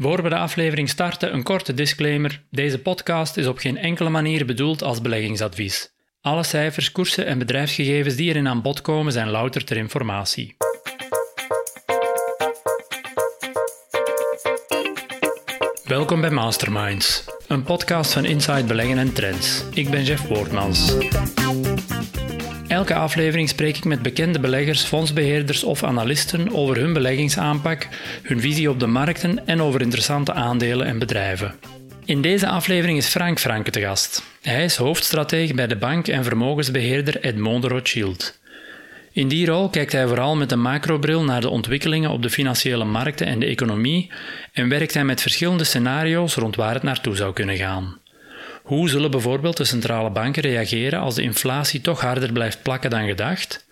Voor we de aflevering starten, een korte disclaimer. Deze podcast is op geen enkele manier bedoeld als beleggingsadvies. Alle cijfers, koersen en bedrijfsgegevens die erin aan bod komen zijn louter ter informatie. Welkom bij Masterminds, een podcast van Inside Beleggen en Trends. Ik ben Jeff Woordmans. Elke aflevering spreek ik met bekende beleggers, fondsbeheerders of analisten over hun beleggingsaanpak, hun visie op de markten en over interessante aandelen en bedrijven. In deze aflevering is Frank Franke te gast. Hij is hoofdstratege bij de bank en vermogensbeheerder Edmond Rothschild. In die rol kijkt hij vooral met een macrobril naar de ontwikkelingen op de financiële markten en de economie en werkt hij met verschillende scenario's rond waar het naartoe zou kunnen gaan. Hoe zullen bijvoorbeeld de centrale banken reageren als de inflatie toch harder blijft plakken dan gedacht?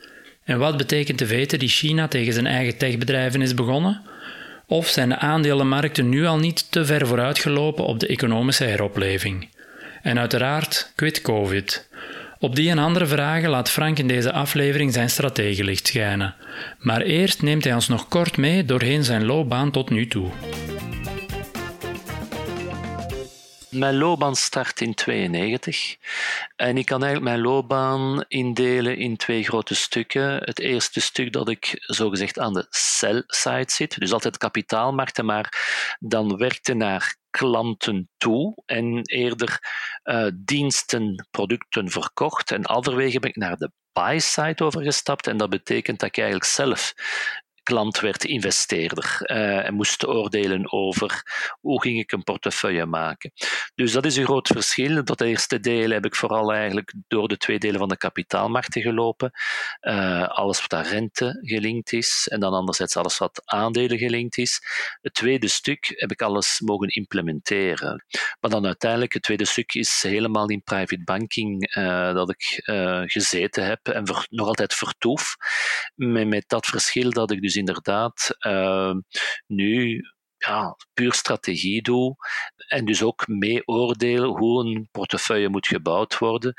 En wat betekent de vete die China tegen zijn eigen techbedrijven is begonnen? Of zijn de aandelenmarkten nu al niet te ver vooruitgelopen op de economische heropleving? En uiteraard, quit COVID. Op die en andere vragen laat Frank in deze aflevering zijn strategielicht schijnen. Maar eerst neemt hij ons nog kort mee doorheen zijn loopbaan tot nu toe. Mijn loopbaan start in 92 en ik kan eigenlijk mijn loopbaan indelen in twee grote stukken. Het eerste stuk dat ik zogezegd aan de sell-side zit, dus altijd kapitaalmarkten, maar dan werkte naar klanten toe en eerder uh, diensten, producten verkocht. En alderwege ben ik naar de buy-side overgestapt en dat betekent dat ik eigenlijk zelf klant werd investeerder uh, en moest oordelen over hoe ging ik een portefeuille maken. Dus dat is een groot verschil. Dat eerste deel heb ik vooral eigenlijk door de twee delen van de kapitaalmarkten gelopen. Uh, alles wat aan rente gelinkt is en dan anderzijds alles wat aandelen gelinkt is. Het tweede stuk heb ik alles mogen implementeren. Maar dan uiteindelijk, het tweede stuk is helemaal in private banking uh, dat ik gezeten heb en nog altijd vertoef. Met, met dat verschil dat ik dus inderdaad uh, nu ja, puur strategie doe en dus ook mee oordeel hoe een portefeuille moet gebouwd worden,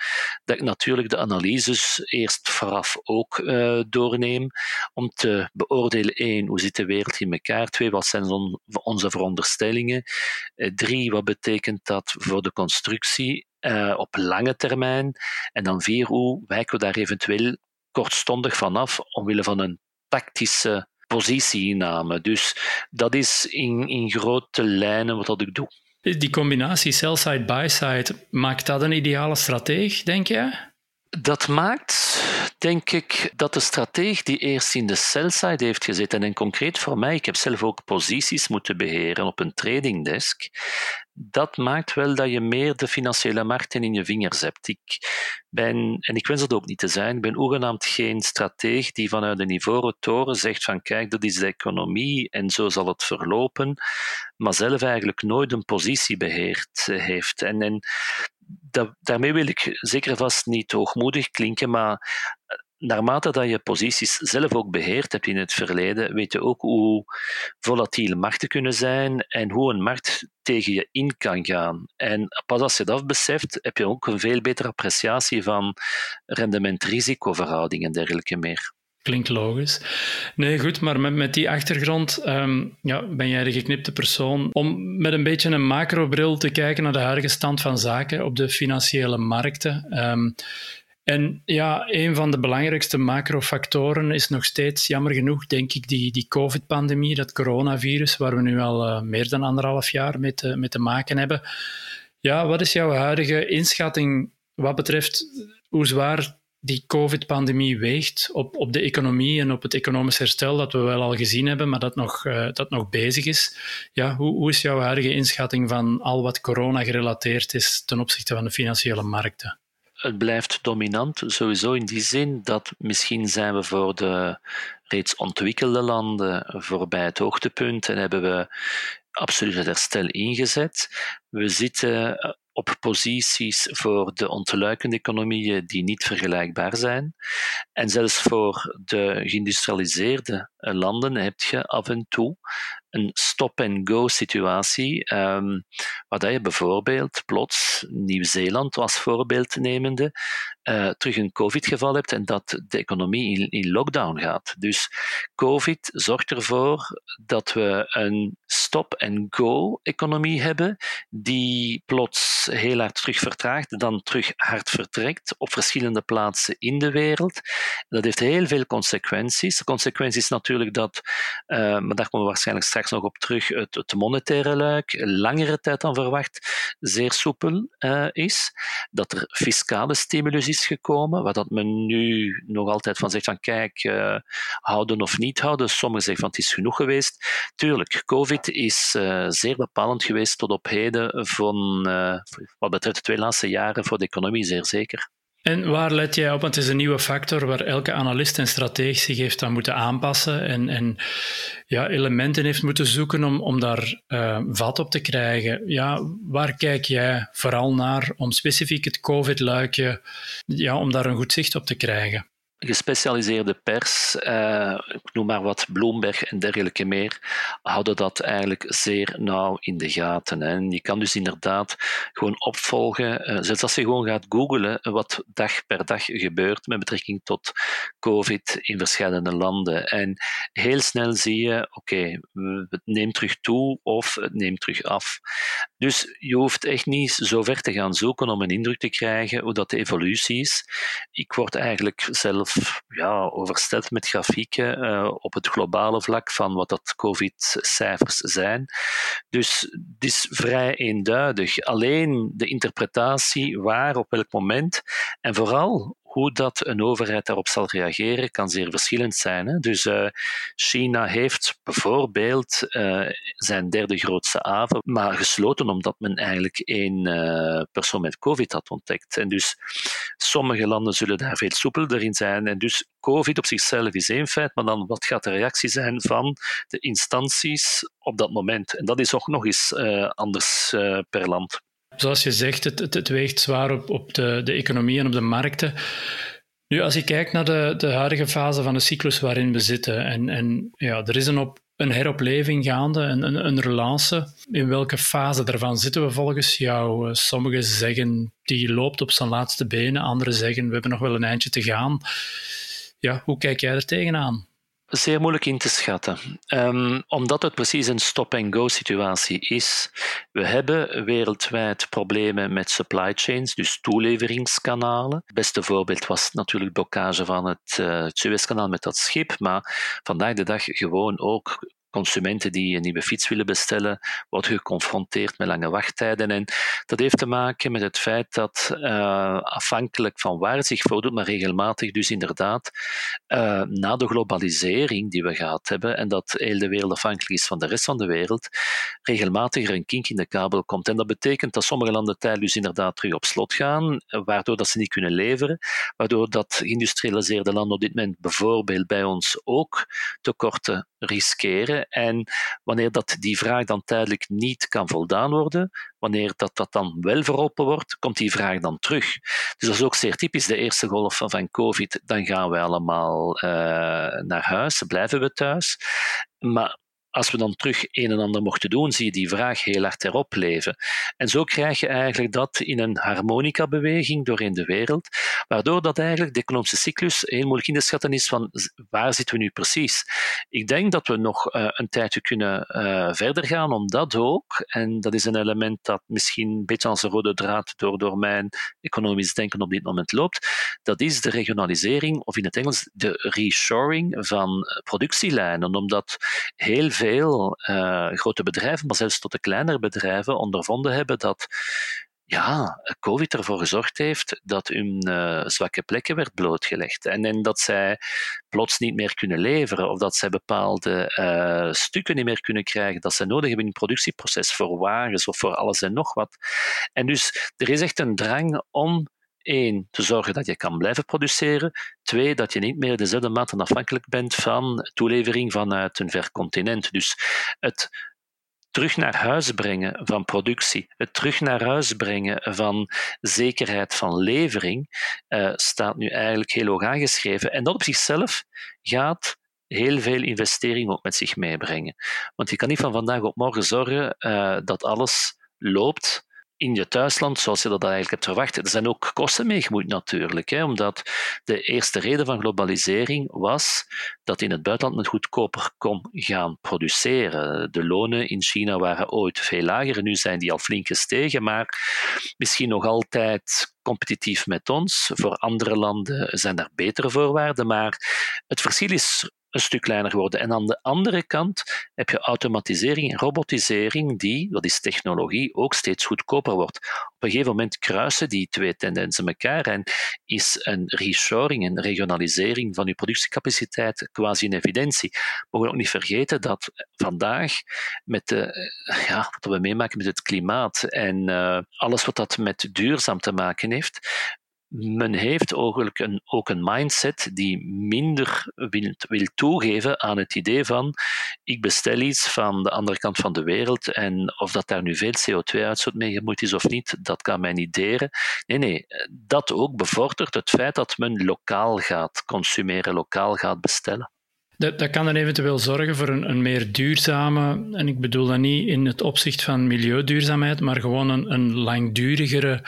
dat ik natuurlijk de analyses eerst vooraf ook uh, doorneem om te beoordelen, één, hoe zit de wereld in elkaar, twee, wat zijn on onze veronderstellingen, uh, drie, wat betekent dat voor de constructie uh, op lange termijn, en dan vier, hoe wijken we daar eventueel kortstondig vanaf omwille van een tactische positieinname. Dus dat is in, in grote lijnen wat ik doe. Die combinatie sell-side, buy-side, maakt dat een ideale strateeg, denk je? Dat maakt, denk ik, dat de strateeg die eerst in de sell-side heeft gezeten, en concreet voor mij, ik heb zelf ook posities moeten beheren op een trading desk, dat maakt wel dat je meer de financiële markten in je vingers hebt. Ik ben, en ik wens dat ook niet te zijn, ik ben hoegenaamd geen strateeg die vanuit de ivoren toren zegt van kijk, dat is de economie en zo zal het verlopen, maar zelf eigenlijk nooit een positie beheerd heeft. En, en daarmee wil ik zeker vast niet hoogmoedig klinken, maar naarmate dat je posities zelf ook beheert hebt in het verleden, weet je ook hoe volatiel markten kunnen zijn en hoe een markt tegen je in kan gaan. En pas als je dat beseft, heb je ook een veel betere appreciatie van rendement-risicoverhouding en dergelijke meer. Klinkt logisch. Nee, goed, maar met, met die achtergrond um, ja, ben jij de geknipte persoon om met een beetje een macrobril te kijken naar de huidige stand van zaken op de financiële markten. Um, en ja, een van de belangrijkste macrofactoren is nog steeds, jammer genoeg, denk ik, die, die COVID-pandemie, dat coronavirus, waar we nu al uh, meer dan anderhalf jaar mee te, mee te maken hebben. Ja, wat is jouw huidige inschatting wat betreft hoe zwaar die COVID-pandemie weegt op, op de economie en op het economisch herstel dat we wel al gezien hebben, maar dat nog, uh, dat nog bezig is. Ja, hoe, hoe is jouw huidige inschatting van al wat corona gerelateerd is ten opzichte van de financiële markten? Het blijft dominant, sowieso in die zin dat misschien zijn we voor de reeds ontwikkelde landen voorbij het hoogtepunt en hebben we absoluut het herstel ingezet. We zitten op posities voor de ontluikende economieën die niet vergelijkbaar zijn. En zelfs voor de geïndustrialiseerde landen heb je af en toe een stop-and-go situatie, um, waar je bijvoorbeeld plots Nieuw-Zeeland als voorbeeld nemende, uh, terug een COVID-geval hebt en dat de economie in, in, lockdown gaat. Dus COVID zorgt ervoor dat we een stop-and-go-economie hebben, die plots heel hard terug vertraagt, dan terug hard vertrekt op verschillende plaatsen in de wereld. Dat heeft heel veel consequenties. De consequentie is natuurlijk dat, uh, maar daar komen we waarschijnlijk straks nog op terug, het, het monetaire luik langere tijd dan verwacht zeer soepel uh, is. Dat er fiscale stimulus is gekomen, waar dat men nu nog altijd van zegt van kijk, uh, houden of niet houden. Sommigen zeggen van het is genoeg geweest. Tuurlijk, COVID is uh, zeer bepalend geweest tot op heden van, wat betreft de twee laatste jaren voor de economie, zeer zeker. En waar let jij op? Want het is een nieuwe factor waar elke analist en strateeg zich heeft aan moeten aanpassen en, en ja, elementen heeft moeten zoeken om, om daar uh, vat op te krijgen. Ja, waar kijk jij vooral naar om specifiek het COVID-luikje, ja, om daar een goed zicht op te krijgen? Gespecialiseerde pers, uh, ik noem maar wat Bloomberg en dergelijke meer, houden dat eigenlijk zeer nauw in de gaten. Hè. En je kan dus inderdaad gewoon opvolgen, uh, zelfs als je gewoon gaat googlen wat dag per dag gebeurt met betrekking tot COVID in verschillende landen. En heel snel zie je, oké, het neemt terug toe of het neemt terug af. Dus je hoeft echt niet zo ver te gaan zoeken om een indruk te krijgen hoe dat de evolutie is. Ik word eigenlijk zelf ja, oversteld met grafieken uh, op het globale vlak van wat dat COVID-cijfers zijn. Dus het is vrij eenduidig. Alleen de interpretatie waar, op welk moment en vooral hoe dat een overheid daarop zal reageren, kan zeer verschillend zijn. Hè? Dus uh, China heeft bijvoorbeeld uh, zijn derde grootste haven, maar gesloten omdat men eigenlijk één uh, persoon met COVID had ontdekt. En dus sommige landen zullen daar veel soepeler in zijn. En dus COVID op zichzelf is één feit, maar dan wat gaat de reactie zijn van de instanties op dat moment? En dat is ook nog eens anders per land zoals je zegt, het, het, het weegt zwaar op, op de, de economie en op de markten. Nu, als je kijkt naar de, de huidige fase van de cyclus waarin we zitten, en, en ja, er is een, op, een heropleving gaande, een, een, een relance. In welke fase daarvan zitten we volgens jou? Sommigen zeggen die loopt op zijn laatste benen, anderen zeggen we hebben nog wel een eindje te gaan. Ja, hoe kijk jij er tegenaan? Zeer moeilijk in te schatten, um, omdat het precies een stop-and-go situatie is. We hebben wereldwijd problemen met supply chains, dus toeleveringskanalen. Het beste voorbeeld was natuurlijk blokkage van het uh, Suezkanaal met dat schip, maar vandaag de dag gewoon ook consumenten die een nieuwe fiets willen bestellen, worden geconfronteerd met lange wachttijden. En dat heeft te maken met het feit dat uh, afhankelijk van waar het zich voordoet, maar regelmatig dus inderdaad uh, na de globalisering die we gehad hebben en dat heel de wereld afhankelijk is van de rest van de wereld, regelmatig er een kink in de kabel komt. En dat betekent dat sommige landen tijdelijk dus inderdaad terug op slot gaan, waardoor dat ze niet kunnen leveren, waardoor dat geïndustrialiseerde landen op dit moment bijvoorbeeld bij ons ook tekorten riskeren. En wanneer dat die vraag dan tijdelijk niet kan voldaan worden, wanneer dat, dat dan wel verholpen wordt, komt die vraag dan terug. Dus dat is ook zeer typisch. De eerste golf van COVID, dan gaan we allemaal uh, naar huis, blijven we thuis. Maar als we dan terug een en ander mochten doen, zie je die vraag heel hard erop leven. En zo krijg je eigenlijk dat in een harmonica-beweging doorheen de wereld, waardoor dat eigenlijk de economische cyclus heel moeilijk in te schatten is van waar zitten we nu precies. Ik denk dat we nog uh, een tijdje kunnen uh, verder gaan, omdat ook, en dat is een element dat misschien een beetje als een rode draad door, door mijn economisch denken op dit moment loopt, dat is de regionalisering, of in het Engels de reshoring van productielijnen, omdat heel veel grote bedrijven, maar zelfs tot de kleinere bedrijven, ondervonden hebben dat ja, COVID ervoor gezorgd heeft dat hun uh, zwakke plekken werd blootgelegd. En, en dat zij plots niet meer kunnen leveren, of dat zij bepaalde uh, stukken niet meer kunnen krijgen dat ze nodig hebben in het productieproces voor wagens of voor alles en nog wat. En dus er is echt een drang om één, te zorgen dat je kan blijven produceren. Twee, dat je niet meer dezelfde mate afhankelijk bent van toelevering vanuit een ver continent. Dus het terug naar huis brengen van productie, het terug naar huis brengen van zekerheid van levering, uh, staat nu eigenlijk heel hoog aangeschreven. En dat op zichzelf gaat heel veel investering ook met zich meebrengen. Want je kan niet van vandaag op morgen zorgen uh, dat alles loopt in je thuisland zoals je dat eigenlijk hebt verwacht. Er zijn ook kosten mee gemoeid natuurlijk, hè, omdat de eerste reden van globalisering was dat in het buitenland men goedkoper kon gaan produceren. De lonen in China waren ooit veel lager, nu zijn die al flink gestegen, maar misschien nog altijd competitief met ons. Voor andere landen zijn daar betere voorwaarden, maar het verschil is een stuk kleiner geworden. En aan de andere kant heb je automatisering en robotisering, die, dat is technologie, ook steeds goedkoper wordt. Op een gegeven moment kruisen die twee tendensen elkaar en is een reshoring, een regionalisering van je productiecapaciteit quasi een evidentie. We mogen ook niet vergeten dat vandaag met de, ja, wat we meemaken met het klimaat en uh, alles wat dat met duurzaam te maken heeft, men heeft eigenlijk een, ook een mindset die minder wil, wil toegeven aan het idee van ik bestel iets van de andere kant van de wereld en of dat daar nu veel CO2-uitstoot mee gemoeid is of niet, dat kan mij niet deren. Nee, nee, dat ook bevordert het feit dat men lokaal gaat consumeren, lokaal gaat bestellen. Dat, dat kan dan eventueel zorgen voor een, een, meer duurzame, en ik bedoel dat niet in het opzicht van milieuduurzaamheid, maar gewoon een, een langdurigere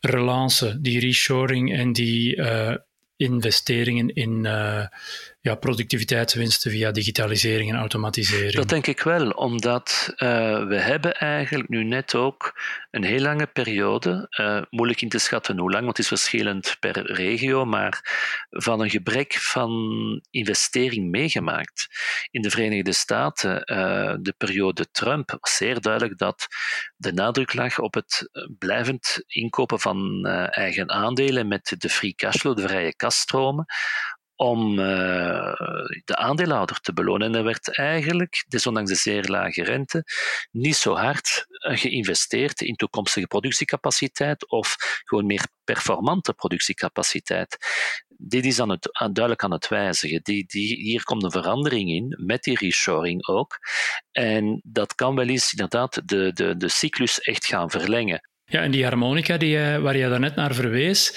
relance, die reshoring en die uh, investeringen in uh, ja, productiviteitswinsten via digitalisering en automatisering? Dat denk ik wel, omdat uh, we hebben eigenlijk nu net ook een heel lange periode, uh, moeilijk in te schatten hoe lang, want het is verschillend per regio, maar van een gebrek van investering meegemaakt. In de Verenigde Staten, uh, de periode Trump, was zeer duidelijk dat de nadruk lag op het blijvend inkopen van eigen aandelen met de free cashflow, de vrije kasstromen, om uh, de aandeelhouder te belonen. En er werd eigenlijk, desondanks de zeer lage rente, niet zo hard eh, geïnvesteerd in toekomstige productiecapaciteit of gewoon meer performante productiecapaciteit. Dit is aan het, duidelijk aan het wijzigen. Die, die, hier komt een verandering in, met die reshoring ook. En dat kan wel eens inderdaad de, de, de cyclus echt gaan verlengen. Ja, en die harmonica die, waar je daarnet naar verwees,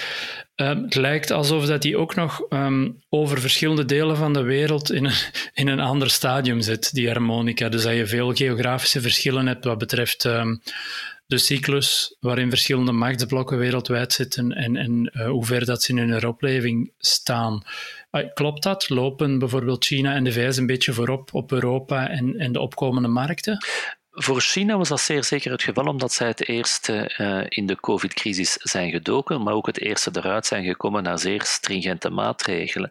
uh, het lijkt alsof dat die ook nog um, over verschillende delen van de wereld in een, in een ander stadium zit, die harmonica. Dus dat je veel geografische verschillen hebt wat betreft um, de cyclus waarin verschillende machtsblokken wereldwijd zitten en, en uh, hoe ver dat ze in hun opleving staan. Klopt dat? Lopen bijvoorbeeld China en de VS een beetje voorop op Europa en, en de opkomende markten? Voor China was dat zeer zeker het geval, omdat zij het eerste uh, in de COVID-crisis zijn gedoken, maar ook het eerste eruit zijn gekomen naar zeer stringente maatregelen.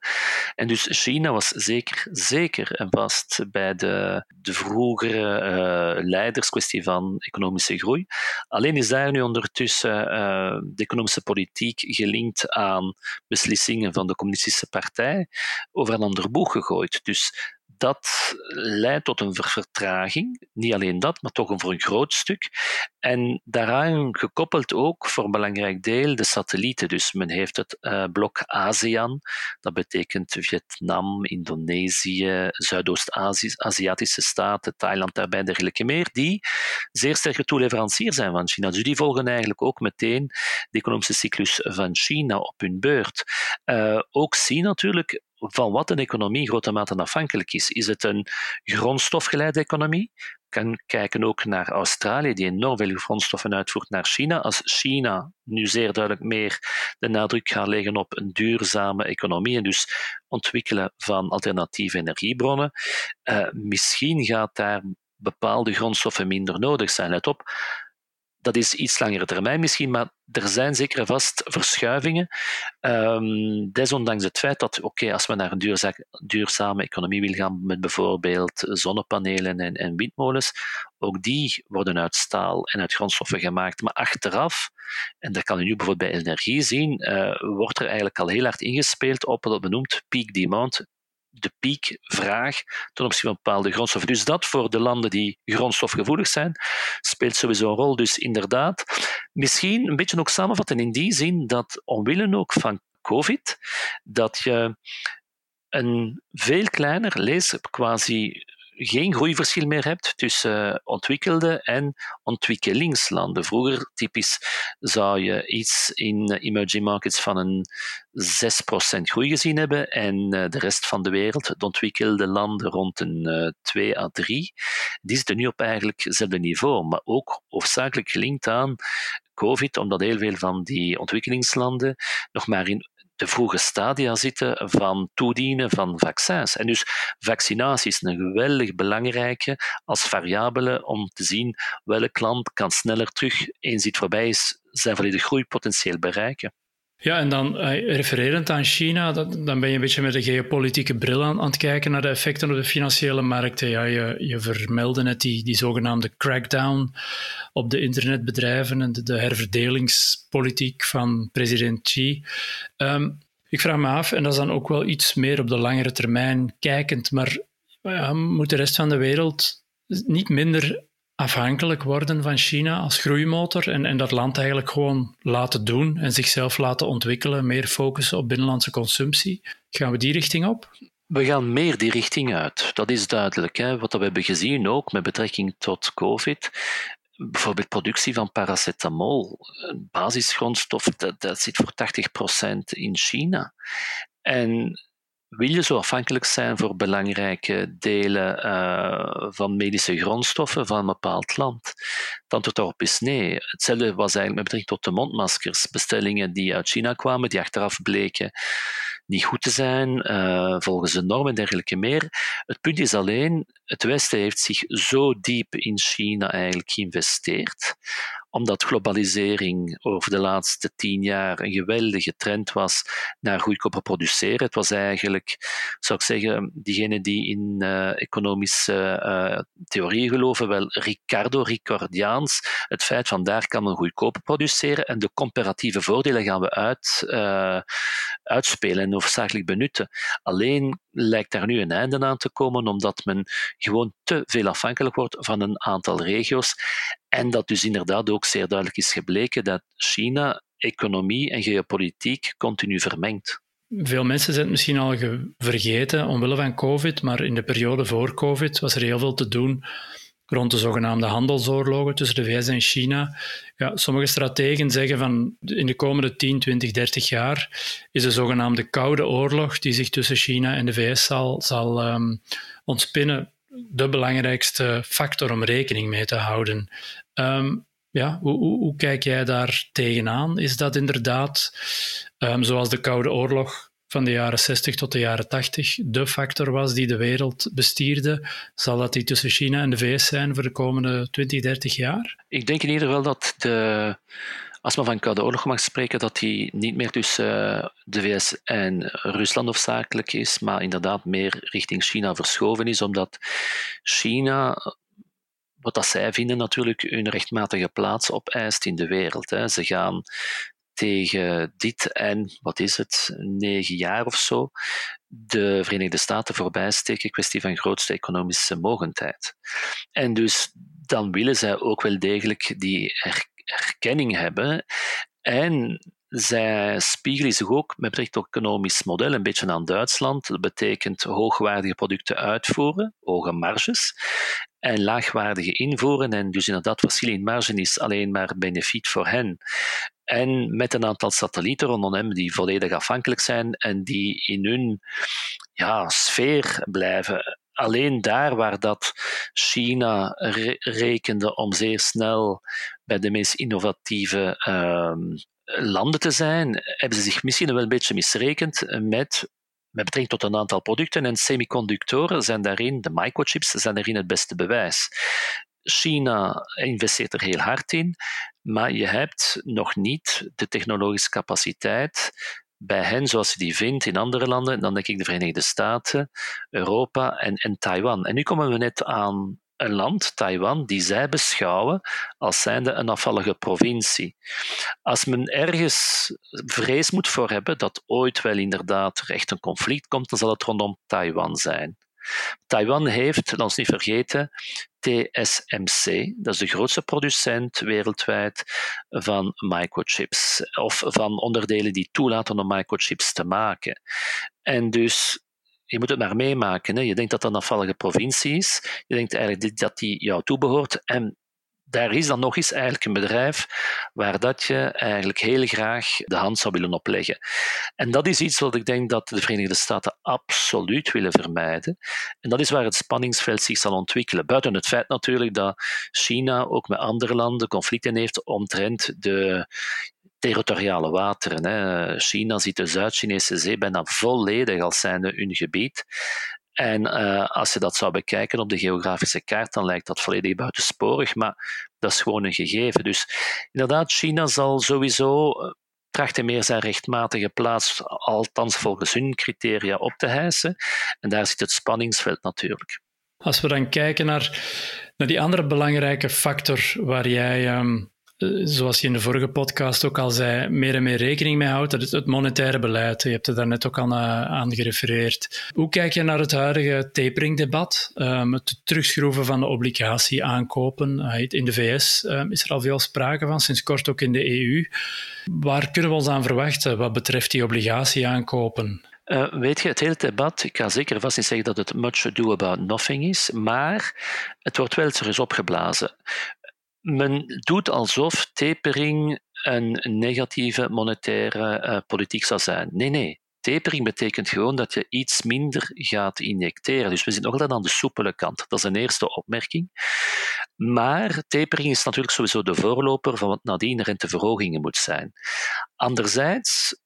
En dus China was zeker, zeker en vast bij de, de vroegere uh, leiderskwestie van economische groei. Alleen is daar nu ondertussen uh, de economische politiek gelinkt aan beslissingen van de Communistische Partij over een ander boeg gegooid. Dus dat leidt tot een vertraging. Niet alleen dat, maar toch een voor een groot stuk. En daaraan gekoppeld ook voor een belangrijk deel de satellieten. Dus men heeft het uh, blok ASEAN, dat betekent Vietnam, Indonesië, Zuidoost-Aziatische staten, Thailand daarbij dergelijke meer, die zeer sterke toeleverancier zijn van China. Dus die volgen eigenlijk ook meteen de economische cyclus van China op hun beurt. Uh, ook zien natuurlijk van wat een economie in grote mate afhankelijk is. Is het een grondstofgeleide economie? kan kijken ook naar Australië, die enorm veel grondstoffen uitvoert naar China. Als China nu zeer duidelijk meer de nadruk gaat leggen op een duurzame economie en dus ontwikkelen van alternatieve energiebronnen, uh, misschien gaat daar bepaalde grondstoffen minder nodig zijn. Let op, dat is iets langere termijn misschien, maar er zijn zeker vast verschuivingen. Um, desondanks het feit dat, oké, als we naar een duurzame economie willen gaan, met bijvoorbeeld zonnepanelen en, en, windmolens, ook die worden uit staal en uit grondstoffen gemaakt. Maar achteraf, en dat kan je nu bijvoorbeeld bij energie zien, uh, wordt er eigenlijk al heel hard ingespeeld op wat benoemd peak demand, de piekvraag ten opzichte van bepaalde grondstoffen. Dus dat voor de landen die grondstofgevoelig zijn, speelt sowieso een rol. Dus inderdaad, misschien een beetje ook samenvatten in die zin dat omwille ook van COVID, dat je een veel kleiner, lees quasi geen groeiverschil meer hebt tussen ontwikkelde en ontwikkelingslanden. Vroeger, typisch, zou je iets in emerging markets van een 6% groei gezien hebben en de rest van de wereld, de ontwikkelde landen, rond een 2 à 3. Die zitten nu op eigenlijk hetzelfde niveau, maar ook hoofdzakelijk gelinkt aan COVID, omdat heel veel van die ontwikkelingslanden nog maar in de vroege stadia zitten van toedienen van vaccins. En dus vaccinatie is een geweldig belangrijke als variabele om te zien welk land kan sneller terug, eens dit voorbij is, zijn volledige groeipotentieel bereiken. Ja, en dan eh, refererend aan China, dan ben je een beetje met de geopolitieke bril aan, aan het kijken naar de effecten op de financiële markten. Ja, je, je vermeldde net die, die zogenaamde crackdown op de internetbedrijven en de, de herverdelingspolitiek van president Xi. Um, ik vraag me af, en dat is dan ook wel iets meer op de langere termijn kijkend, maar moet de rest van de wereld niet minder afhankelijk worden van China als groeimotor en, en dat land eigenlijk gewoon laten doen en zichzelf laten ontwikkelen, meer focussen op binnenlandse consumptie. Gaan we die richting op? We gaan meer die richting uit. Dat is duidelijk. Hè. Wat we hebben gezien ook met betrekking tot COVID. Bijvoorbeeld productie van paracetamol, basisgrondstof, dat, dat zit voor 80% in China. En wil je zo afhankelijk zijn voor belangrijke delen uh, van medische grondstoffen van een bepaald land? Het antwoord daarop is nee. Hetzelfde was eigenlijk met betrekking tot de mondmaskers. Bestellingen die uit China kwamen, die achteraf bleken niet goed te zijn, uh, volgens de normen en dergelijke meer. Het punt is alleen, het Westen heeft zich zo diep in China eigenlijk geïnvesteerd, omdat globalisering over de laatste tien jaar een geweldige trend was naar goedkoper produceren. Het was eigenlijk, zou ik zeggen, diegenen die in uh, economische uh, theorieën geloven, wel Ricardo Ricordiaans, het feit van daar kan men goedkoper produceren en de comparatieve voordelen gaan we uit, uh, uitspelen en hoofdzakelijk benutten. Alleen lijkt daar nu een einde aan te komen, omdat men gewoon te veel afhankelijk wordt van een aantal regio's. En dat dus inderdaad ook zeer duidelijk is gebleken dat China economie en geopolitiek continu vermengt. Veel mensen zijn het misschien al vergeten omwille van COVID, maar in de periode voor COVID was er heel veel te doen rond de zogenaamde handelsoorlogen tussen de VS en China. Ja, sommige strategen zeggen van in de komende 10, 20, 30 jaar is de zogenaamde Koude Oorlog die zich tussen China en de VS zal, zal um, ontspinnen de belangrijkste factor om rekening mee te houden. Um, ja, hoe, hoe, hoe, kijk jij daar tegenaan? Is dat inderdaad, um, zoals de Koude Oorlog van de jaren 60 tot de jaren 80 de factor was die de wereld bestierde, zal dat die tussen China en de VS zijn voor de komende 20, 30 jaar? Ik denk in ieder geval dat de, als men van Koude Oorlog mag spreken, dat die niet meer tussen eh, de VS en Rusland hoofdzakelijk is, maar inderdaad meer richting China verschoven is, omdat China wat dat zij vinden natuurlijk hun rechtmatige plaats opeist in de wereld. Ze gaan tegen dit en, wat is het, negen jaar of zo, de Verenigde Staten voorbij steken, kwestie van grootste economische mogendheid. En dus dan willen zij ook wel degelijk die erkenning hebben. En zij spiegelen zich ook met betrekking tot economisch model een beetje aan Duitsland. Dat betekent hoogwaardige producten uitvoeren, hoge marges, en laagwaardige invoeren. En dus inderdaad, verschil in marge is alleen maar benefiet voor hen. En met een aantal satellieten rondom hem die volledig afhankelijk zijn en die in hun ja, sfeer blijven. Alleen daar waar dat China rekende om zeer snel bij de meest innovatieve uh, landen te zijn, hebben ze zich misschien wel een beetje misrekend met met betrekking tot een aantal producten en semiconductoren zijn daarin, de microchips, zijn daarin het beste bewijs. China investeert er heel hard in, maar je hebt nog niet de technologische capaciteit bij hen zoals je die vindt in andere landen, dan denk ik de Verenigde Staten, Europa en, en Taiwan. En nu komen we net aan een land, Taiwan, die zij beschouwen als zijnde een afvallige provincie. Als men ergens vrees moet voor hebben dat ooit wel inderdaad er echt een conflict komt, dan zal het rondom Taiwan zijn. Taiwan heeft, laat ons niet vergeten, TSMC, dat is de grootste producent wereldwijd van microchips, of van onderdelen die toelaten om microchips te maken. En dus je moet het maar meemaken. Hè. Je denkt dat dat een afvallige provincie is. Je denkt eigenlijk dat die jou toebehoort. En daar is dan nog eens eigenlijk een bedrijf waar dat je eigenlijk heel graag de hand zou willen opleggen. En dat is iets wat ik denk dat de Verenigde Staten absoluut willen vermijden. En dat is waar het spanningsveld zich zal ontwikkelen. Buiten het feit natuurlijk dat China ook met andere landen conflicten heeft omtrent de territoriale wateren. China ziet de Zuid-Chinese zee bijna volledig als zijnde hun gebied. En uh, als je dat zou bekijken op de geografische kaart, dan lijkt dat volledig buitensporig, maar dat is gewoon een gegeven. Dus inderdaad, China zal sowieso eh, trachten meer zijn rechtmatige plaats, althans volgens hun criteria, op te hijsen. En daar zit het spanningsveld natuurlijk. Als we dan kijken naar, naar die andere belangrijke factor waar jij um, eh, zoals je in de vorige podcast ook al zei, meer en meer rekening mee houdt. Dat is het monetaire beleid. Je hebt er daarnet ook al aan gerefereerd. Hoe kijk je naar het huidige tapering-debat? Um, het terugschroeven van de obligatie aankopen. In de VS um, is er al veel sprake van, sinds kort ook in de EU. Waar kunnen we ons aan verwachten wat betreft die obligatie aankopen? Weet je, het hele debat, ik ga zeker vast niet zeggen dat het much ado about nothing is, maar het wordt wel eens opgeblazen men doet alsof tapering een negatieve monetaire uh, politiek zou zijn. Nee, nee. Tapering betekent gewoon dat je iets minder gaat injecteren. Dus we zitten nog altijd aan de soepele kant. Dat is een eerste opmerking. Maar tapering is natuurlijk sowieso de voorloper van wat nadien renteverhogingen moet zijn. Anderzijds,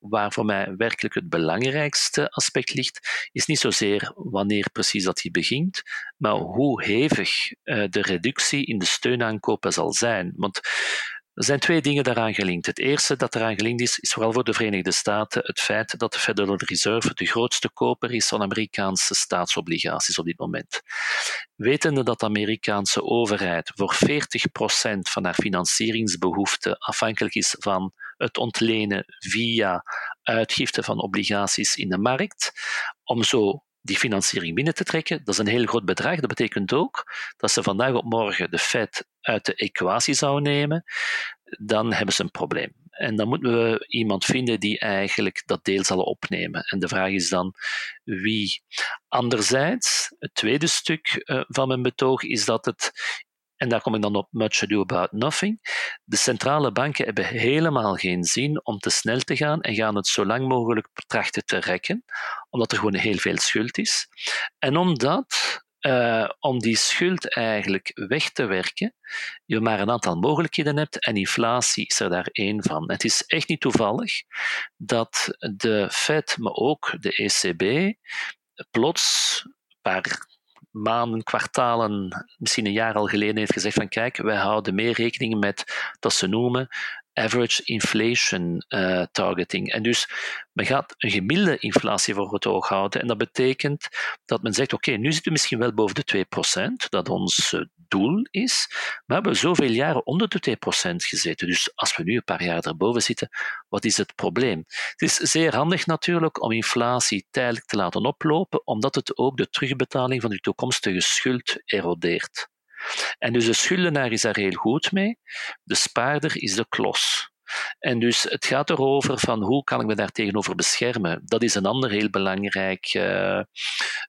waar voor mij werkelijk het belangrijkste aspect ligt, is niet zozeer wanneer precies dat die begint, maar hoe hevig uh, de reductie in de steunaankopen zal zijn. Want er zijn twee dingen daaraan gelinkt. Het eerste dat eraan gelinkt is, is vooral voor de Verenigde Staten het feit dat de Federal Reserve de grootste koper is van Amerikaanse staatsobligaties op dit moment. Wetende dat de Amerikaanse overheid voor 40% van haar financieringsbehoeften afhankelijk is van het ontlenen via uitgifte van obligaties in de markt, om zo die financiering binnen te trekken. Dat is een heel groot bedrag. Dat betekent ook dat ze vandaag op morgen de Fed uit de equatie zou nemen. Dan hebben ze een probleem. En dan moeten we iemand vinden die eigenlijk dat deel zal opnemen. En de vraag is dan wie. Anderzijds, het tweede stuk eh, van mijn betoog is dat het en daar kom ik dan op much ado about nothing. De centrale banken hebben helemaal geen zin om te snel te gaan en gaan het zo lang mogelijk trachten te rekken, omdat er gewoon heel veel schuld is. En omdat uh, om die schuld eigenlijk weg te werken, je maar een aantal mogelijkheden hebt en inflatie is er daar één van. Het is echt niet toevallig dat de Fed, maar ook de ECB, plots een paar maanden, kwartalen, misschien een jaar al geleden heeft gezegd van kijk, wij houden meer rekening met dat ze noemen average inflation uh, targeting. En dus men gaat een gemiddelde inflatie voor het oog houden. En dat betekent dat men zegt, oké, nu zitten we misschien wel boven de 2%, dat ons uh, doel is, maar we hebben zoveel jaren onder de 2% gezeten. Dus als we nu een paar jaar erboven zitten, wat is het probleem? Het is zeer handig natuurlijk om inflatie tijdelijk te laten oplopen, omdat het ook de terugbetaling van de toekomstige schuld erodeert. En dus de schuldenaar is daar heel goed mee, de spaarder is de klos. En dus het gaat erover van hoe kan ik me daar tegenover beschermen. Dat is een ander heel belangrijk uh,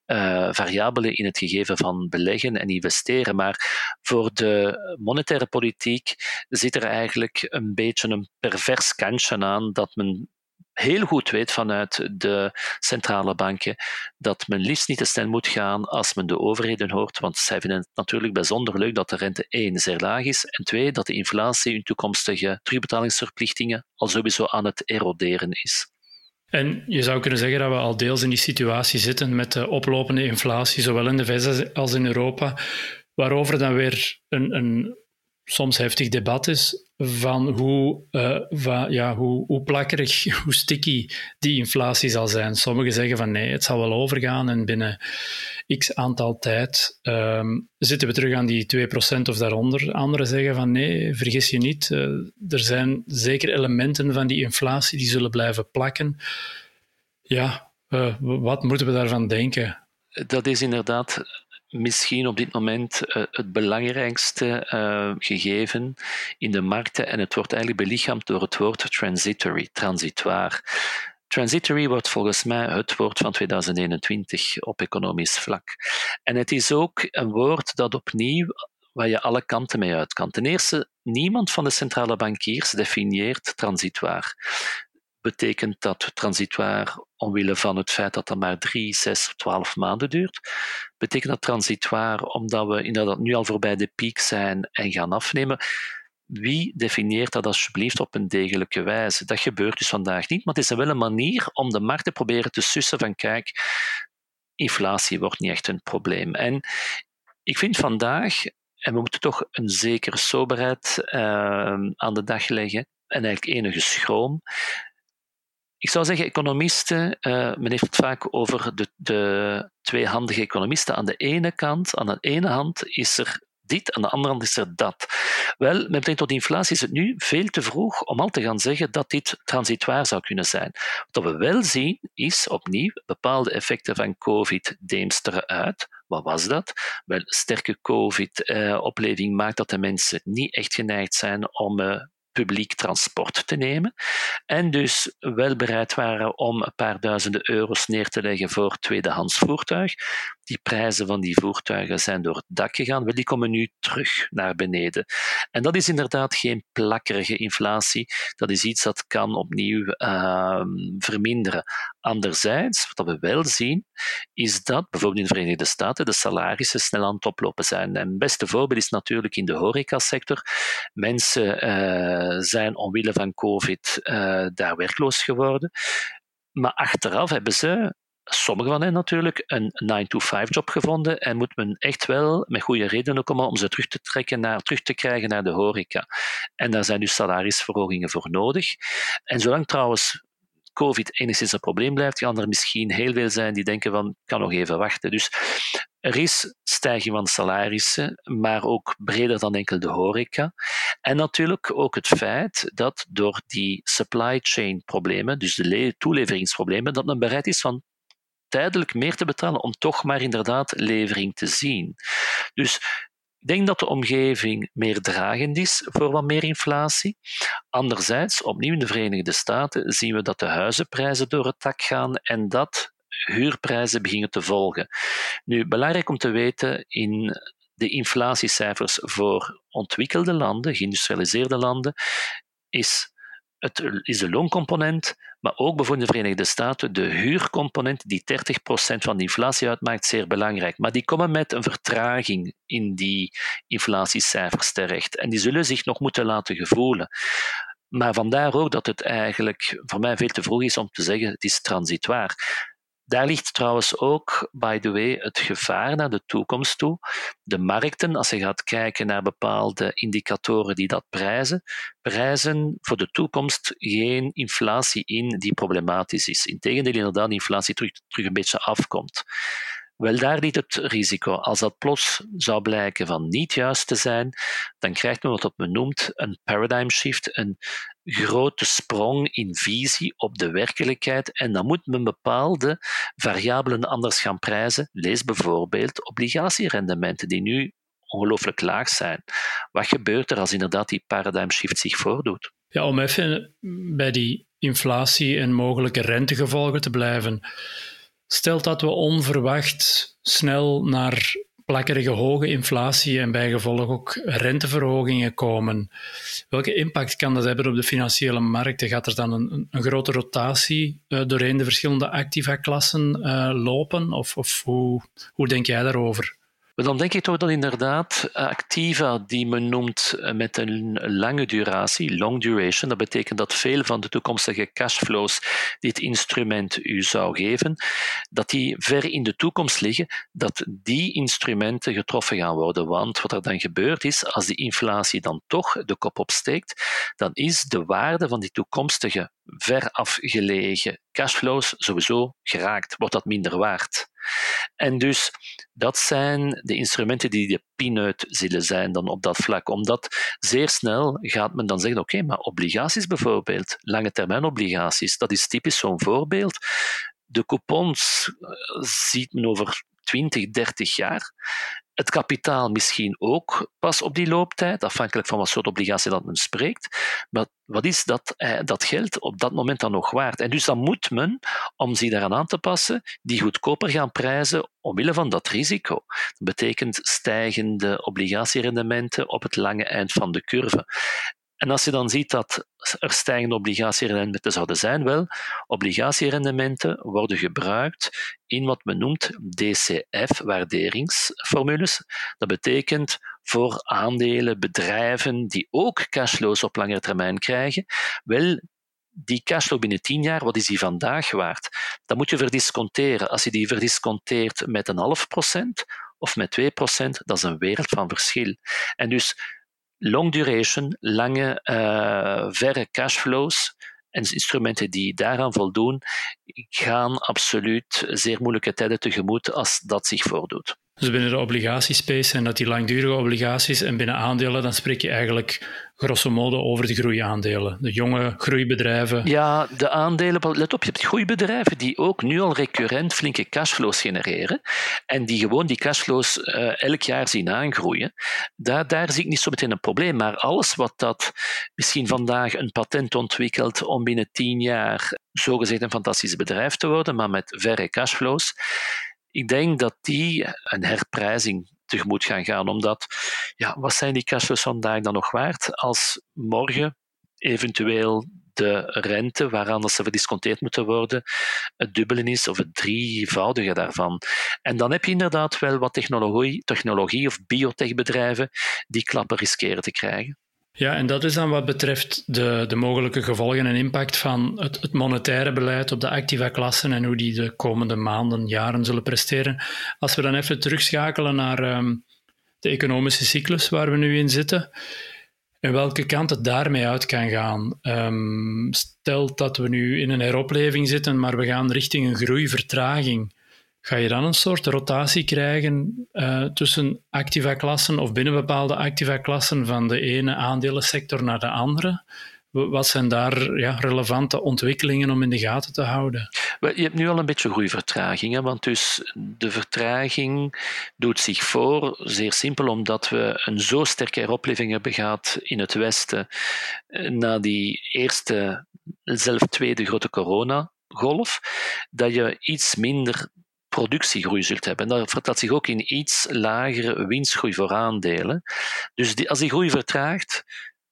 uh, variabele in het gegeven van beleggen en investeren. Maar voor de monetaire politiek zit er eigenlijk een beetje een pervers kantje aan dat men heel goed weet vanuit de centrale banken dat men liefst niet te snel moet gaan als men de overheden hoort, want zij vinden het natuurlijk bijzonder leuk dat de rente één zeer laag is en twee dat de inflatie hun toekomstige terugbetalingsverplichtingen al sowieso aan het eroderen is. En je zou kunnen zeggen dat we al deels in die situatie zitten met de oplopende inflatie, zowel in de VS als in Europa, waarover dan weer een, een soms heftig debat is van hoe, van, ja, hoe, hoe plakkerig, hoe sticky die inflatie zal zijn. Sommigen zeggen van nee, het zal wel overgaan en binnen x aantal tijd um, zitten we terug aan die 2% of daaronder. Anderen zeggen van nee, vergis je niet, uh, er zijn zeker elementen van die inflatie die zullen blijven plakken. Ja, uh, wat moeten we daarvan denken? Dat is inderdaad misschien op dit moment uh, het belangrijkste uh, gegeven in de markten en het wordt eigenlijk belichaamd door het woord transitory, transitoir. Transitory wordt volgens mij het woord van 2021 op economisch vlak. En het is ook een woord dat opnieuw waar je alle kanten mee uit kan. Ten eerste, niemand van de centrale bankiers definieert transitoir. Betekent dat transitoir omwille van het feit dat dat maar drie, zes twaalf maanden duurt? Betekent dat transitoir omdat we inderdaad nu al voorbij de piek zijn en gaan afnemen? Wie definieert dat alsjeblieft op een degelijke wijze? Dat gebeurt dus vandaag niet, maar het is wel een manier om de markt te proberen te sussen van kijk, inflatie wordt niet echt een probleem. En ik vind vandaag, en we moeten toch een zekere soberheid uh, aan de dag leggen, en eigenlijk enige schroom. Ik zou zeggen, economisten, uh, men heeft het vaak over de, de tweehandige economisten. Aan de ene kant, aan de ene hand is er dit, aan de andere hand is er dat. Wel, met betrekking tot inflatie is het nu veel te vroeg om al te gaan zeggen dat dit transitoir zou kunnen zijn. Wat we wel zien, is opnieuw bepaalde effecten van COVID deemsteren uit. Wat was dat? Wel, sterke COVID-opleving maakt dat de mensen niet echt geneigd zijn om uh, publiek transport te nemen. En dus wel bereid waren om een paar duizenden euro's neer te leggen voor tweedehands voertuig. Die prijzen van die voertuigen zijn door het dak gegaan. Wel, die komen nu terug naar beneden. En dat is inderdaad geen plakkerige inflatie. Dat is iets dat kan opnieuw uh, verminderen. Anderzijds, wat we wel zien, is dat bijvoorbeeld in de Verenigde Staten de salarissen snel aan het oplopen zijn. En het beste voorbeeld is natuurlijk in de horecasector. Mensen uh, zijn omwille van COVID uh, daar werkloos geworden. Maar achteraf hebben ze sommigen van hen natuurlijk, een 9-to-5-job gevonden en moet men echt wel met goede redenen komen om ze terug te, trekken naar, terug te krijgen naar de horeca. En daar zijn dus salarisverhogingen voor nodig. En zolang trouwens COVID enigszins een probleem blijft, gaan er misschien heel veel zijn die denken van, kan nog even wachten. Dus er is stijging van salarissen, maar ook breder dan enkel de horeca. En natuurlijk ook het feit dat door die supply chain problemen, dus de toeleveringsproblemen, dat men bereid is van tijdelijk meer te betalen om toch maar inderdaad levering te zien. Dus denk dat de omgeving meer dragend is voor wat meer inflatie. Anderzijds, opnieuw in de Verenigde Staten, zien we dat de huizenprijzen door het dak gaan en dat huurprijzen beginnen te volgen. Nu, belangrijk om te weten in de inflatiecijfers voor ontwikkelde landen, geïndustrialiseerde landen, is het is de looncomponent, maar ook bijvoorbeeld in de Verenigde Staten de huurcomponent, die 30% van de inflatie uitmaakt, zeer belangrijk. Maar die komen met een vertraging in die inflatiecijfers terecht. En die zullen zich nog moeten laten gevoelen. Maar vandaar ook dat het eigenlijk voor mij veel te vroeg is om te zeggen het is transitoir. Daar ligt trouwens ook, by the way, het gevaar naar de toekomst toe. De markten, als je gaat kijken naar bepaalde indicatoren die dat prijzen, prijzen voor de toekomst geen inflatie in die problematisch is. Integendeel, inderdaad, inflatie terug, terug een beetje afkomt. Wel, daar ligt het risico. Als dat plots zou blijken van niet juist te zijn, dan krijgt men wat men noemt een paradigm shift, een grote sprong in visie op de werkelijkheid. En dan moet men bepaalde variabelen anders gaan prijzen. Lees bijvoorbeeld obligatierendementen die nu ongelooflijk laag zijn. Wat gebeurt er als inderdaad die paradigm shift zich voordoet? Ja, om even bij die inflatie en mogelijke rentegevolgen te blijven. Stelt dat we onverwacht snel naar plakkerige hoge inflatie en bijgevolg ook renteverhogingen komen. Welke impact kan dat hebben op de financiële markten? Gaat er dan een, een grote rotatie uh, doorheen de verschillende activa-klassen uh, lopen? Of, of hoe, hoe denk jij daarover? Dan denk ik toch dat inderdaad activa die men noemt eh, met een lange duratie, long duration, dat betekent dat veel van de toekomstige cashflows die het instrument u zou geven, dat die ver in de toekomst liggen, dat die instrumenten getroffen gaan worden. Want wat er dan gebeurt is, als die inflatie dan toch de kop opsteekt, dan is de waarde van die toekomstige ver afgelegen cashflows sowieso geraakt, wordt dat minder waard. En dus dat zijn de instrumenten die de pineut zullen zijn dan op dat vlak. Omdat zeer snel gaat men dan zeggen, oké, maar obligaties bijvoorbeeld, lange termijn obligaties, dat is typisch zo'n voorbeeld. De coupons eh, ziet men over 20, 30 jaar. Het kapitaal misschien ook pas op die looptijd, afhankelijk van wat soort obligatie dat men spreekt. Maar wat is dat, eh, dat geld op dat moment dan nog waard? En dus dan moet men, om zich daaraan aan te passen, die goedkoper gaan prijzen omwille van dat risico. Dat betekent stijgende obligatierendementen op het lange eind van de curve. En als je dan ziet dat er stijgende obligatierendementen zouden zijn, wel, obligatierendementen worden gebruikt in wat men noemt DCF-waarderingsformules. Dat betekent voor aandelen, bedrijven die ook cashflows op lange termijn krijgen, wel, die cashflow binnen 10 jaar, wat is die vandaag waard? Dat moet je verdisconteren. Als je die verdisconteert met een half procent of met 2 procent, dat is een wereld van verschil. En dus long duration, lange, uh, verre cashflows en instrumenten die daaraan voldoen, gaan absoluut zeer moeilijke tijden tegemoet als dat zich voordoet. Dus binnen de obligatiespace zijn dat die langdurige obligaties en binnen aandelen, dan spreek je eigenlijk grosso modo over de groeiaandelen. De jonge groeibedrijven. Ja, de aandelen, let op, je hebt groeibedrijven die ook nu al recurrent flinke cashflows genereren en die gewoon die cashflows uh, elk jaar zien aangroeien. Daar, daar zie ik niet zo meteen een probleem, maar alles wat dat misschien vandaag een patent ontwikkelt om binnen tien jaar zogezegd een fantastisch bedrijf te worden, maar met verre cashflows, ik denk dat die een herprijzing tegemoet gaan gaan. Omdat, ja, wat zijn die cashflows vandaag dan nog waard als morgen eventueel de rente waaraan dat ze verdisconteerd moeten worden, het dubbele is of het drievoudige daarvan. En dan heb je inderdaad wel wat technologie, technologie of biotechbedrijven die klappen riskeren te krijgen. Ja, en dat is dan wat betreft de, de mogelijke gevolgen en impact van het, het monetaire beleid op de activa-klassen en hoe die de komende maanden, jaren zullen presteren. Als we dan even terugschakelen naar ehm, de economische cyclus waar we nu in zitten en welke kant het daarmee uit kan gaan. Um, stel dat we nu in een heropleving zitten, maar we gaan richting een groeivertraging ga je dan een soort rotatie krijgen uh, tussen activa-klassen of binnen bepaalde activa-klassen van de ene aandelensector naar de andere? Wat zijn daar ja, relevante ontwikkelingen om in de gaten te houden? Je hebt nu al een beetje groeivertraging, want dus de vertraging doet zich voor, zeer simpel, omdat we een zo sterke heropleving hebben gehad in het Westen eh, na die eerste, zelf tweede grote coronagolf, dat je iets minder productiegroei zult hebben. En dat vertaalt zich ook in iets lagere winstgroei voor aandelen. Dus die, als die groei vertraagt,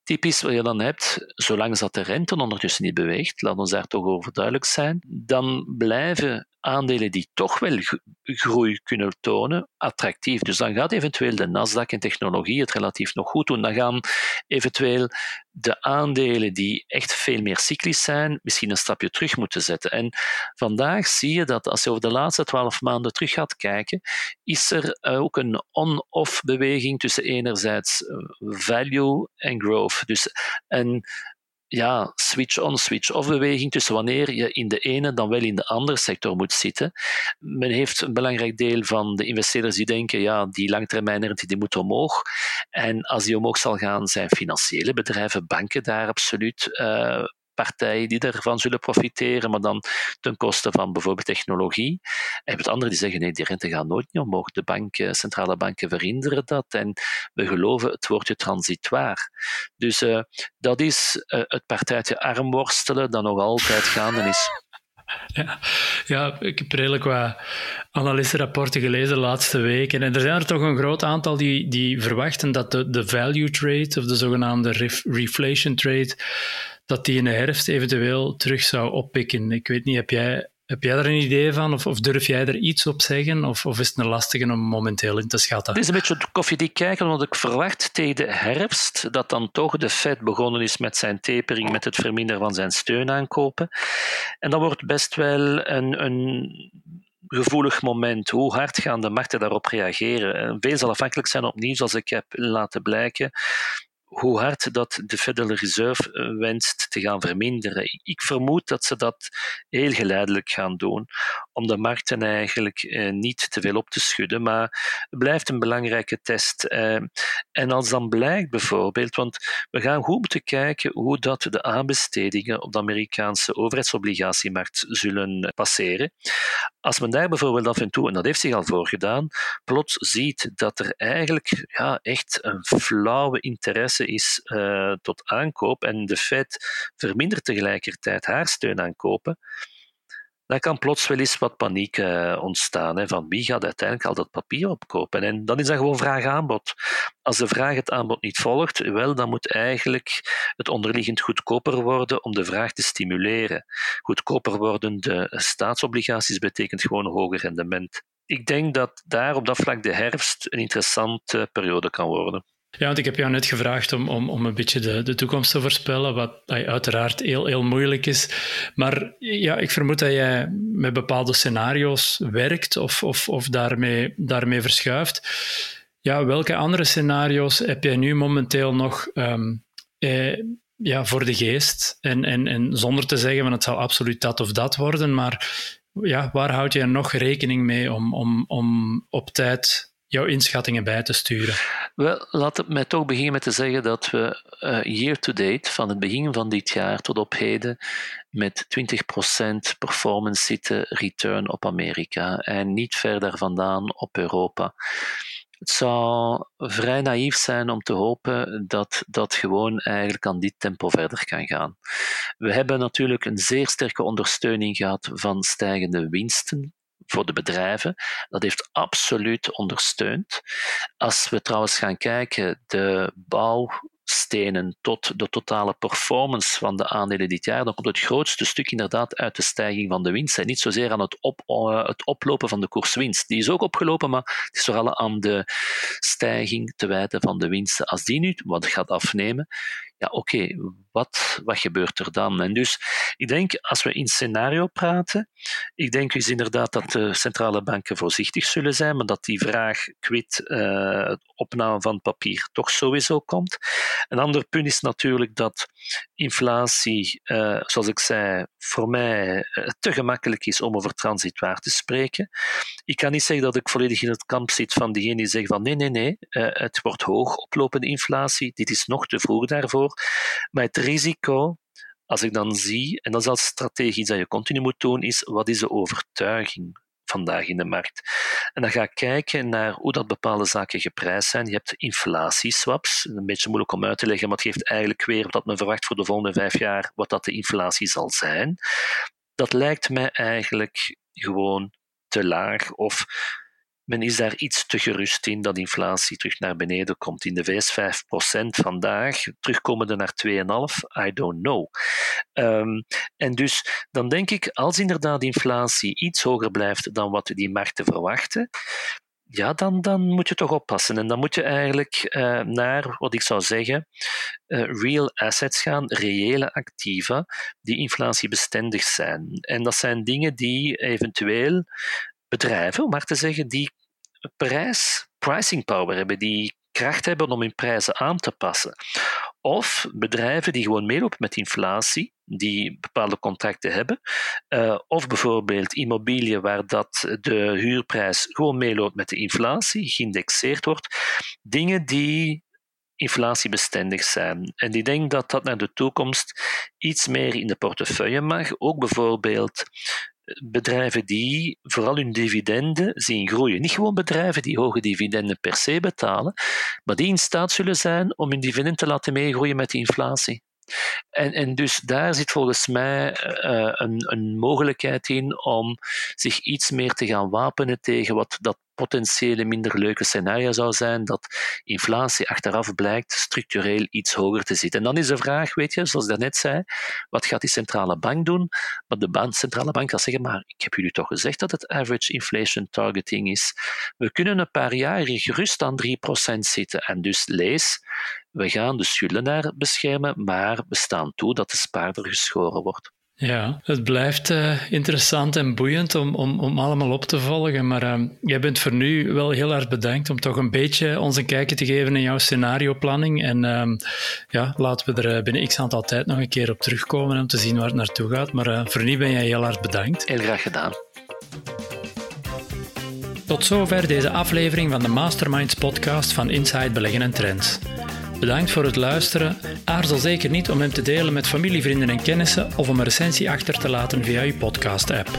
typisch wat je dan hebt, zolang dat de rente ondertussen niet beweegt, laat ons daar toch over duidelijk zijn, dan blijven aandelen die toch wel groei kunnen tonen, attractief. Dus dan gaat eventueel de Nasdaq en technologie het relatief nog goed doen. Dan gaan eventueel de aandelen die echt veel meer cyclisch zijn, misschien een stapje terug moeten zetten. En vandaag zie je dat als je over de laatste twaalf maanden terug gaat kijken, is er ook een on-off beweging tussen enerzijds value en growth. Dus een ja, switch-on, switch-off beweging tussen wanneer je in de ene dan wel in de andere sector moet zitten. Men heeft een belangrijk deel van de investeerders die denken, ja, die langtermijnrente die moet omhoog. En als die omhoog zal gaan, zijn financiële bedrijven, banken daar absoluut uh, partijen die daarvan zullen profiteren, maar dan ten koste van bijvoorbeeld technologie. En hebt anderen die zeggen, nee, die rente gaat nooit niet omhoog. De banken, centrale banken verhinderen dat en we geloven het woordje transitoir. Dus uh, dat is uh, het partijtje armworstelen dat nog altijd gaande is. Ja, ja, ik heb redelijk wat analistenrapporten gelezen de laatste weken. En er zijn er toch een groot aantal die, die verwachten dat de, de value trade, of de zogenaamde reflation trade, dat die in de herfst eventueel terug zou oppikken. Ik weet niet, heb jij, heb jij daar een idee van? Of, of durf jij er iets op zeggen? Of, of is het een lastige om momenteel in te schatten? Het is een beetje koffiedik kijken, want ik verwacht tegen de herfst dat dan toch de Fed begonnen is met zijn tapering, met het verminderen van zijn steunaankopen. En dan wordt best wel een, een gevoelig moment. Hoe hard gaan de markten daarop reageren? Veel zal afhankelijk zijn opnieuw, zoals ik heb laten blijken, hoe hard dat de Federal Reserve eh, wenst te gaan verminderen. Ik vermoed dat ze dat heel geleidelijk gaan doen, om de markten eigenlijk eh, niet te veel op te schudden. Maar het blijft een belangrijke test. Eh, en als dan blijkt bijvoorbeeld, want we gaan goed moeten kijken hoe dat de aanbestedingen op de Amerikaanse overheidsobligatiemarkt zullen passeren. Als men daar bijvoorbeeld af en toe, en dat heeft zich al voorgedaan, plots ziet dat er eigenlijk ja, echt een flauwe interesse is uh, tot aankoop en de Fed vermindert tegelijkertijd haar steun aan kopen, dan kan plots wel eens wat paniek uh, ontstaan. Hè, van wie gaat uiteindelijk al dat papier opkopen? En dan is dat gewoon vraag-aanbod. Als de vraag het aanbod niet volgt, wel, dan moet eigenlijk het onderliggend goedkoper worden om de vraag te stimuleren. Goedkoper worden de staatsobligaties betekent gewoon hoger rendement. Ik denk dat daar op dat vlak de herfst een interessante periode kan worden. Ja, want ik heb jou net gevraagd om, om, om een beetje de, de toekomst te voorspellen, wat uiteraard heel, heel moeilijk is. Maar ja, ik vermoed dat jij met bepaalde scenario's werkt of, of, of daarmee, daarmee verschuift. Ja, welke andere scenario's heb jij nu momenteel nog um, eh, ja, voor de geest? En, en, en zonder te zeggen van het zal absoluut dat of dat worden, maar ja, waar houd je nog rekening mee om, om, om op tijd jouw inschattingen bij te sturen? Wel, laat het mij toch beginnen met te zeggen dat we uh, year to date, van het begin van dit jaar tot op heden, met 20% performance zitten return op Amerika en niet verder vandaan op Europa. Het zou vrij naïef zijn om te hopen dat dat gewoon eigenlijk aan dit tempo verder kan gaan. We hebben natuurlijk een zeer sterke ondersteuning gehad van stijgende winsten voor de bedrijven. Dat heeft absoluut ondersteund. Als we trouwens gaan kijken, de bouwstenen tot de totale performance van de aandelen dit jaar, dan komt het grootste stuk inderdaad uit de stijging van de winst. En niet zozeer aan het, op, uh, het oplopen van de koerswinst. Die is ook opgelopen, maar het is vooral aan de stijging te wijten van de winsten. Als die nu wat gaat afnemen, ja, oké, wat, wat gebeurt er dan? En dus ik denk, als we in scenario praten, ik denk dus inderdaad dat de centrale banken voorzichtig zullen zijn, maar dat die vraag quid uh, opname van papier toch sowieso komt. Een ander punt is natuurlijk dat inflatie, uh, zoals ik zei, voor mij uh, te gemakkelijk is om over transitwaar te spreken. Ik kan niet zeggen dat ik volledig in het kamp zit van diegenen die zeggen van nee, nee, nee, het wordt hoog oplopende inflatie, dit is nog te vroeg daarvoor. Maar het risico, als ik dan zie, en dat is als strategie dat je continu moet doen, is wat is de overtuiging vandaag in de markt. En dan ga ik kijken naar hoe dat bepaalde zaken geprijsd zijn. Je hebt inflatieswaps, een beetje moeilijk om uit te leggen, maar het geeft eigenlijk weer wat men verwacht voor de volgende vijf jaar, wat dat de inflatie zal zijn. Dat lijkt mij eigenlijk gewoon te laag of men is daar iets te gerust in dat inflatie terug naar beneden komt. In de VS 5% vandaag, terugkomende naar 2,5%, I don't know. Um, en dus dan denk ik, als inderdaad inflatie iets hoger blijft dan wat die markten verwachten, ja, dan, dan moet je toch oppassen. En dan moet je eigenlijk uh, naar, wat ik zou zeggen, uh, real assets gaan, reële activa, die inflatiebestendig zijn. En dat zijn dingen die eventueel bedrijven, om maar te zeggen, die prijs, pricing power hebben, die kracht hebben om hun prijzen aan te passen. Of bedrijven die gewoon meelopen met inflatie, die bepaalde contracten hebben. Uh, of bijvoorbeeld immobiliën waar dat de huurprijs gewoon meeloopt met de inflatie, geïndexeerd wordt. Dingen die inflatiebestendig zijn. En ik denk dat dat naar de toekomst iets meer in de portefeuille mag. Ook bijvoorbeeld bedrijven die vooral hun dividenden zien groeien. Niet gewoon bedrijven die hoge dividenden per se betalen, maar die in staat zullen zijn om hun dividend te laten meegroeien met de inflatie. En, en dus daar zit volgens mij uh, een, een mogelijkheid in om zich iets meer te gaan wapenen tegen wat dat potentiële minder leuke scenario zou zijn dat inflatie achteraf blijkt structureel iets hoger te zitten. En dan is de vraag, weet je, zoals ik daarnet zei, wat gaat die centrale bank doen? Maar de centrale bank gaat zeggen, maar ik heb jullie toch gezegd dat het average inflation targeting is. We kunnen een paar jaar gerust aan 3% zitten. En dus lees, we gaan de schuldenaar beschermen, maar we staan toe dat de spaarder geschoren wordt. Ja, het blijft uh, interessant en boeiend om, om, om allemaal op te volgen. Maar uh, jij bent voor nu wel heel erg bedankt om toch een beetje ons een kijkje te geven in jouw scenarioplanning. En uh, ja, laten we er eh, binnen x aantal tijd nog een keer op terugkomen om te zien waar het naartoe gaat. Maar voor nu ben jij heel erg bedankt. Heel graag gedaan. Tot zover deze aflevering van de Masterminds podcast van Inside Beleggen en Trends. Bedankt voor het luisteren. Aarzel zeker niet om hem te delen met familie, vrienden en kennissen of om een recensie achter te laten via je podcast-app.